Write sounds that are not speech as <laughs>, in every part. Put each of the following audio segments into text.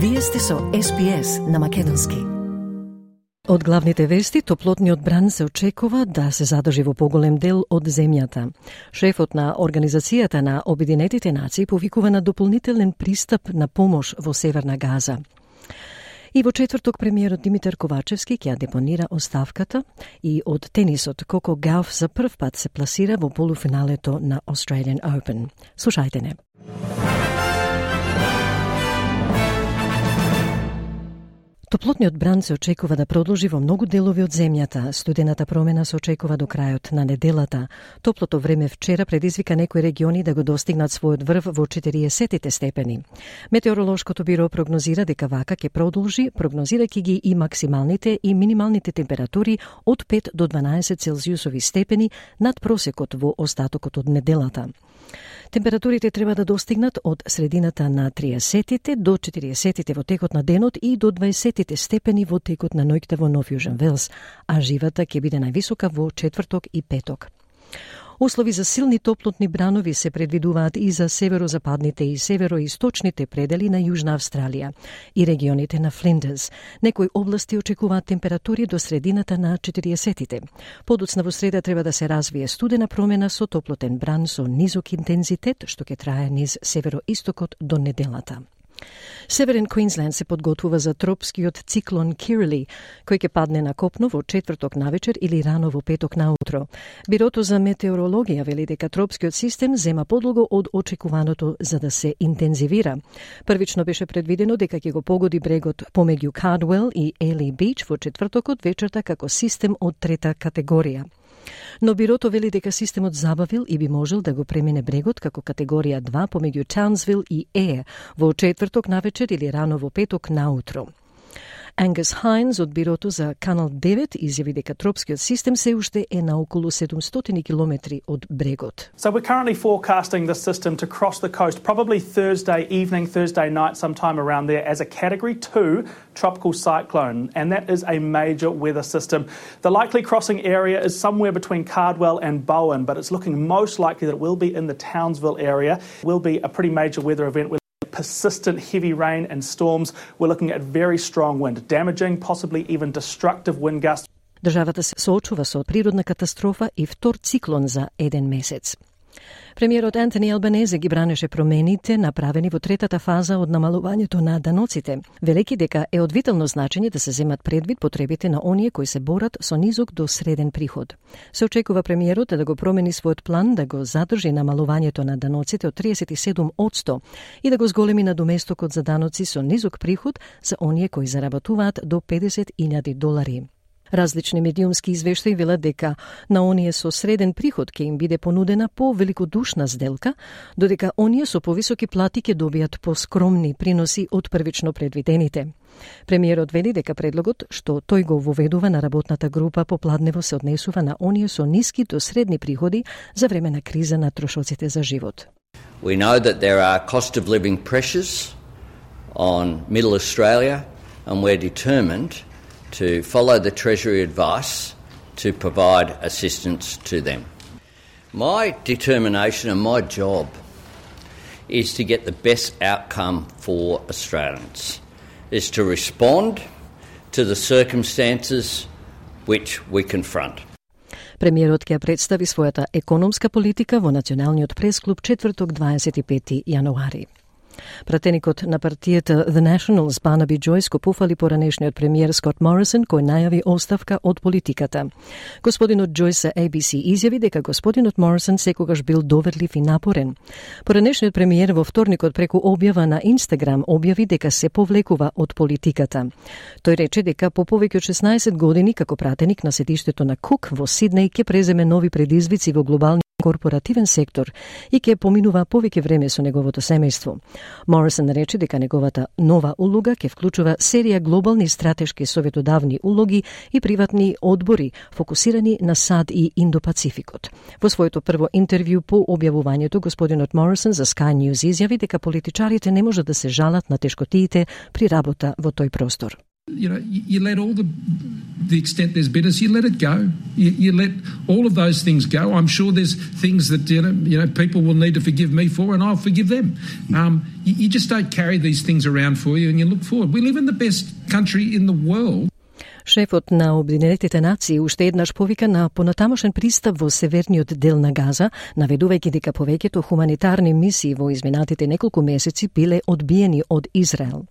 Вие сте со СПС на Македонски. Од главните вести, топлотниот бран се очекува да се задржи во поголем дел од земјата. Шефот на Организацијата на Обединетите нации повикува на дополнителен пристап на помош во Северна Газа. И во четврток премиерот Димитар Ковачевски ќе депонира оставката и од тенисот Коко Гауф за прв пат се пласира во полуфиналето на Australian Open. Слушајте не. Топлотниот бран се очекува да продолжи во многу делови од земјата. Студената промена се очекува до крајот на неделата. Топлото време вчера предизвика некои региони да го достигнат својот врв во 40 степени. Метеоролошкото биро прогнозира дека вака ќе продолжи, прогнозирајќи ги и максималните и минималните температури од 5 до 12 целзиусови степени над просекот во остатокот од неделата. Температурите треба да достигнат од средината на 30-тите до 40-тите во текот на денот и до 20-тите степени во текот на ноќта во Нов Јужен Велс, а живата ќе биде највисока во четврток и петок. Услови за силни топлотни бранови се предвидуваат и за северозападните и североисточните предели на Јужна Австралија и регионите на Флиндерс. Некои области очекуваат температури до средината на 40-тите. Подоцна во среда треба да се развие студена промена со топлотен бран со низок интензитет, што ќе трае низ североистокот до неделата. Северен Квинсленд се подготвува за тропскиот циклон Кирли, кој ќе падне на копно во четврток навечер или рано во петок наутро. Бирото за метеорологија вели дека тропскиот систем зема подолго од очекуваното за да се интензивира. Првично беше предвидено дека ќе го погоди брегот помеѓу Кадвел и Ели Бич во четвртокот вечерта како систем од трета категорија. Но бирото вели дека системот забавил и би можел да го премине брегот како категорија 2 помеѓу Таунсвил и Е во четврток навечер или рано во петок наутро. Ангус Хайнс од бирото за Канал 9 изјави дека тропскиот систем се уште е на околу 700 километри од брегот. So we're currently forecasting the system to cross the coast probably Thursday evening, Thursday night, sometime around there as a category 2 tropical cyclone and that is a major weather system. The likely crossing area is somewhere between Cardwell and Bowen, but it's looking most likely that it will be in the Townsville area. Will be a pretty major weather event persistent heavy rain and storms. We're looking at very strong wind, damaging, possibly even destructive wind gusts. Државата се соочува со природна катастрофа и втор циклон за еден месец. Премиерот Антони Албанезе ги бранеше промените направени во третата фаза од намалувањето на даноците, велики дека е од витално значење да се земат предвид потребите на оние кои се борат со низок до среден приход. Се очекува премиерот да го промени својот план да го задржи намалувањето на даноците од 37 од и да го зголеми на доместокот за даноци со низок приход за оние кои заработуваат до 50.000 долари. Различни медиумски извештаи велат дека на оние со среден приход ќе им биде понудена по-великодушна сделка, додека оние со повисоки плати ќе добијат поскромни приноси од првично предвидените. Премиерот вели дека предлогот што тој го воведува на работната група попладнево се однесува на оние со ниски до средни приходи за време на криза на трошоците за живот. We know that there are cost of living pressures on middle Australia and we're determined to follow the Treasury advice to provide assistance to them. My determination and my job is to get the best outcome for Australians, is to respond to the circumstances which we confront. Премиерот ќе представи својата економска политика во Националниот пресклуб четврток 25 јануари. Пратеникот на партијата The Nationals Банаби Джойс го пофали поранешниот премиер Скот Морисон кој најави оставка од политиката. Господинот Джойс за ABC изјави дека господинот Морисон секогаш бил доверлив и напорен. Поранешниот премиер во вторникот преку објава на Инстаграм објави дека се повлекува од политиката. Тој рече дека по повеќе од 16 години како пратеник на седиштето на Кук во Сиднеј ќе преземе нови предизвици во глобални корпоративен сектор и ќе поминува повеќе време со неговото семејство. Морисон рече дека неговата нова улога ќе вклучува серија глобални стратешки советодавни улоги и приватни одбори фокусирани на САД и Индопацификот. Во своето прво интервју по објавувањето, господинот Морисон за Sky News изјави дека политичарите не можат да се жалат на тешкотиите при работа во тој простор. You know, you let all the the extent there's bitterness, you let it go. You, you, let all of those things go. I'm sure there's things that you know, you know people will need to forgive me for, and I'll forgive them. Um, you, you just don't carry these things around for you, and you look forward. We live in the best country in the world. Шефот на Обединетите нации уште еднаш повика на понатамошен пристап во северниот дел на Газа, наведувајќи дека повеќето хуманитарни мисии во изминатите неколку месеци биле одбиени од Израел.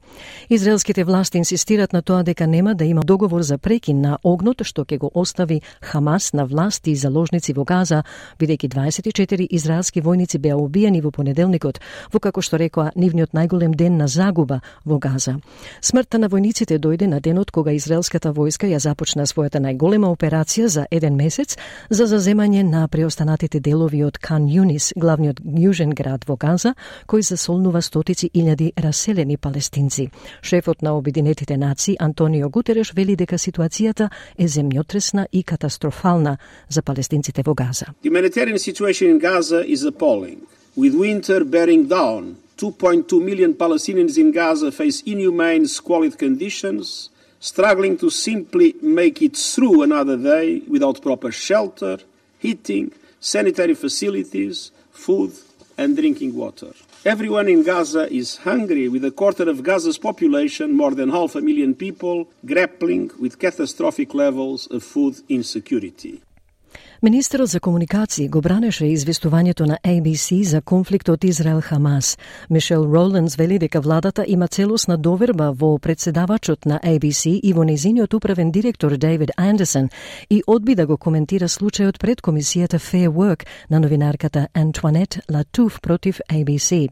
Израелските власти инсистират на тоа дека нема да има договор за прекин на огнот што ќе го остави Хамас на власти и заложници во Газа, бидејќи 24 израелски војници беа убиени во понеделникот, во како што рекоа нивниот најголем ден на загуба во Газа. Смртта на војниците дојде на денот кога израелската војска војска ја започна својата најголема операција за еден месец за заземање на преостанатите делови од Кан Юнис, главниот јужен град во Газа, кој засолнува стотици илјади раселени палестинци. Шефот на Обединетите нации Антонио Гутереш вели дека ситуацијата е земјотресна и катастрофална за палестинците во Газа. The humanitarian situation in Gaza is appalling, with winter bearing down 2.2 million Palestinians in Gaza face inhumane, squalid conditions, struggling to simply make it through another day without proper shelter, heating, sanitary facilities, food, and drinking water. Everyone in Gaza is hungry, with a quarter of Gaza's population, more than half a million people, grappling with catastrophic levels of food insecurity. Министерот за комуникации го бранеше известувањето на ABC за конфликтот Израел-Хамас. Мишел Роландс вели дека владата има целосна доверба во председавачот на ABC и во незиниот управен директор Дейвид Андерсон и одби да го коментира случајот пред комисијата Fair Work на новинарката Антуанет Латуф против ABC.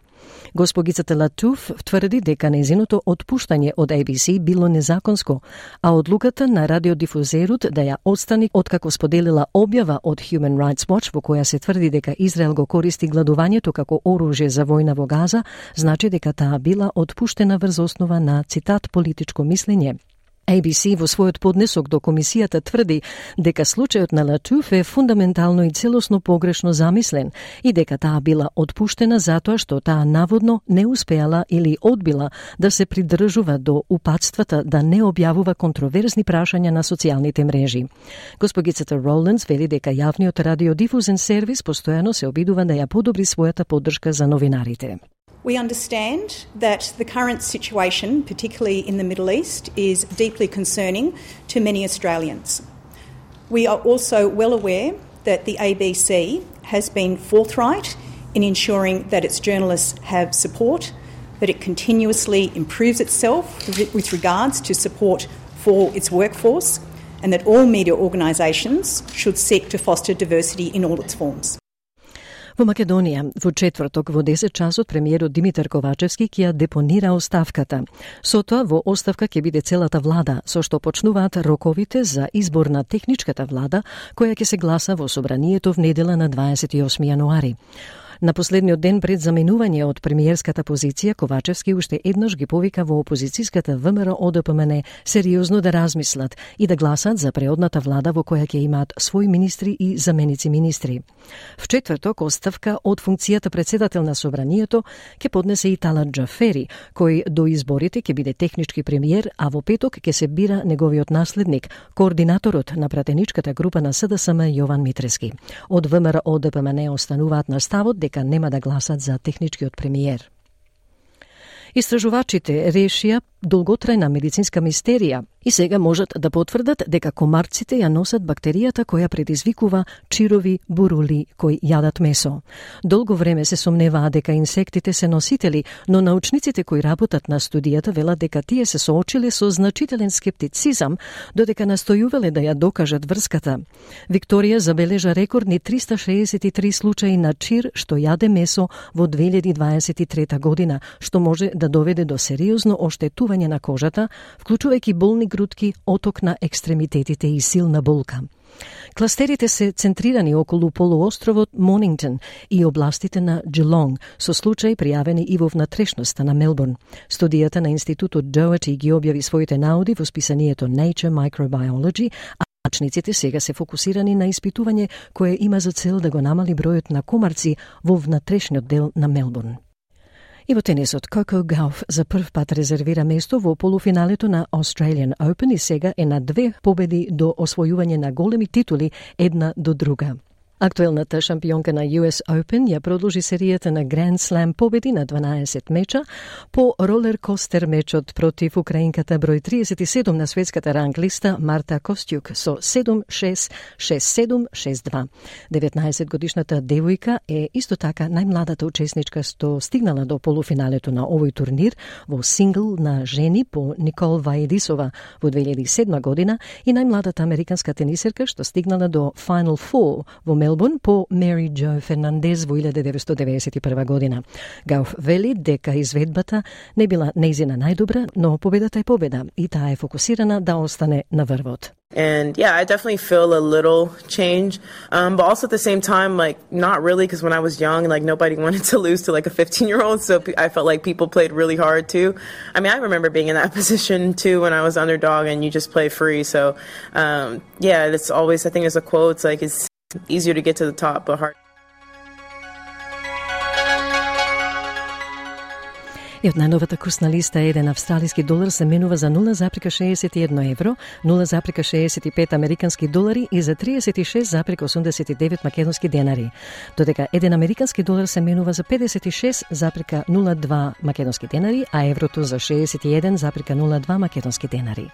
Госпогицата Латуф тврди дека незиното отпуштање од ABC било незаконско, а одлуката на радиодифузерот да ја отстани откако споделила објава од Human Rights Watch во која се тврди дека Израел го користи гладувањето како оружје за војна во Газа, значи дека таа била отпуштена врз основа на цитат политичко мислење. ABC во својот поднесок до комисијата тврди дека случајот на Латуф е фундаментално и целосно погрешно замислен и дека таа била отпуштена затоа што таа наводно не успеала или одбила да се придржува до упатствата да не објавува контроверзни прашања на социјалните мрежи. Госпогицата Роландс вели дека јавниот радиодифузен сервис постојано се обидува да ја подобри својата поддршка за новинарите. We understand that the current situation, particularly in the Middle East, is deeply concerning to many Australians. We are also well aware that the ABC has been forthright in ensuring that its journalists have support, that it continuously improves itself with regards to support for its workforce, and that all media organisations should seek to foster diversity in all its forms. Во Македонија, во четврток во 10 часот премиерот Димитар Ковачевски ќе ја депонира оставката. Со тоа во оставка ќе биде целата влада, со што почнуваат роковите за избор на техничката влада, која ќе се гласа во собранието в недела на 28 јануари. На последниот ден пред заменување од премиерската позиција, Ковачевски уште еднаш ги повика во опозицијската ВМРО ОДПМН сериозно да размислат и да гласат за преодната влада во која ќе имаат свои министри и заменици министри. В четврток оставка од функцијата председател на собранието ќе поднесе и Талат Джафери, кој до изборите ќе биде технички премиер, а во петок ќе се бира неговиот наследник, координаторот на пратеничката група на СДСМ Јован Митрески. Од ВМРО ДПМН остануваат на ставот дека нема да гласат за техничкиот премиер. Истражувачите решија долготрајна медицинска мистерија и сега можат да потврдат дека комарците ја носат бактеријата која предизвикува чирови бурули кои јадат месо. Долго време се сомневаа дека инсектите се носители, но научниците кои работат на студијата велат дека тие се соочиле со значителен скептицизам, додека настојувале да ја докажат врската. Викторија забележа рекордни 363 случаи на чир што јаде месо во 2023 година, што може да доведе до сериозно оштетување на кожата, вклучувајќи болни грудки, оток на екстремитетите и силна болка. Кластерите се центрирани околу полуостровот Монингтон и областите на Джелонг, со случаи пријавени и во внатрешноста на Мелбурн. Студијата на Институтот Доати ги објави своите науди во списанието Nature Microbiology, а Начниците сега се фокусирани на испитување кое има за цел да го намали бројот на комарци во внатрешниот дел на Мелбурн. И во тенисот, Коко Гауф за прв пат резервира место во полуфиналето на Australian Open и сега е на две победи до освојување на големи титули една до друга. Актуелната шампионка на US Open ја продолжи серијата на Grand Slam победи на 12 меча по ролер костер мечот против украинката број 37 на светската ранглиста Марта Костјук со 7-6, 6-7, 6-2. 19 годишната девојка е исто така најмладата учесничка што стигнала до полуфиналето на овој турнир во сингл на жени по Никол Ваедисова во 2007 година и најмладата американска тенисерка што стигнала до Final Four во Мелбурн по Мери Джо Фернандез во 1991 година. Гауф вели дека изведбата не била неизина најдобра, но победата е победа и таа е фокусирана да остане на врвот. And yeah, I definitely feel a little change. Um, but also at the same time, like, not really, because when I was young, like, nobody <laughs> wanted to lose to like a 15 year old. So I felt like people played really hard too. I mean, I remember being in that position <laughs> too when I was underdog and you just play free. So, um, yeah, it's always, I think there's a quote, it's like, it's easier to get to the top, but hard. И од најновата курсна листа еден австралиски долар се менува за 0,61 евро, 0,65 американски долари и за 36,89 македонски денари. Додека еден американски долар се менува за 56,02 македонски денари, а еврото за 61,02 македонски денари.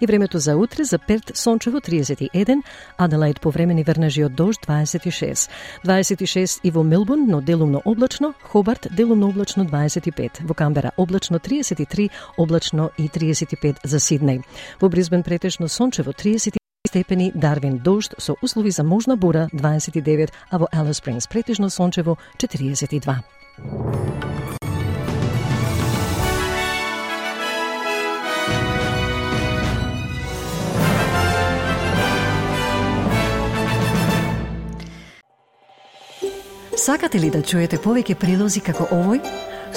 И времето за утре за Перт сончево 31, Аделаид повремени врнежи од дожд 26, 26 и во Мелбурн, но делумно облачно, Хобарт делумно облачно 25, во Камбера облачно 33, облачно и 35 за Сиднеј. Во Бризбен претежно сончево 30 степени, Дарвин дожд со услови за можна бура 29, а во Алис Спрингс претежно сончево 42. Сакате ли да чуете повеќе прилози како овој?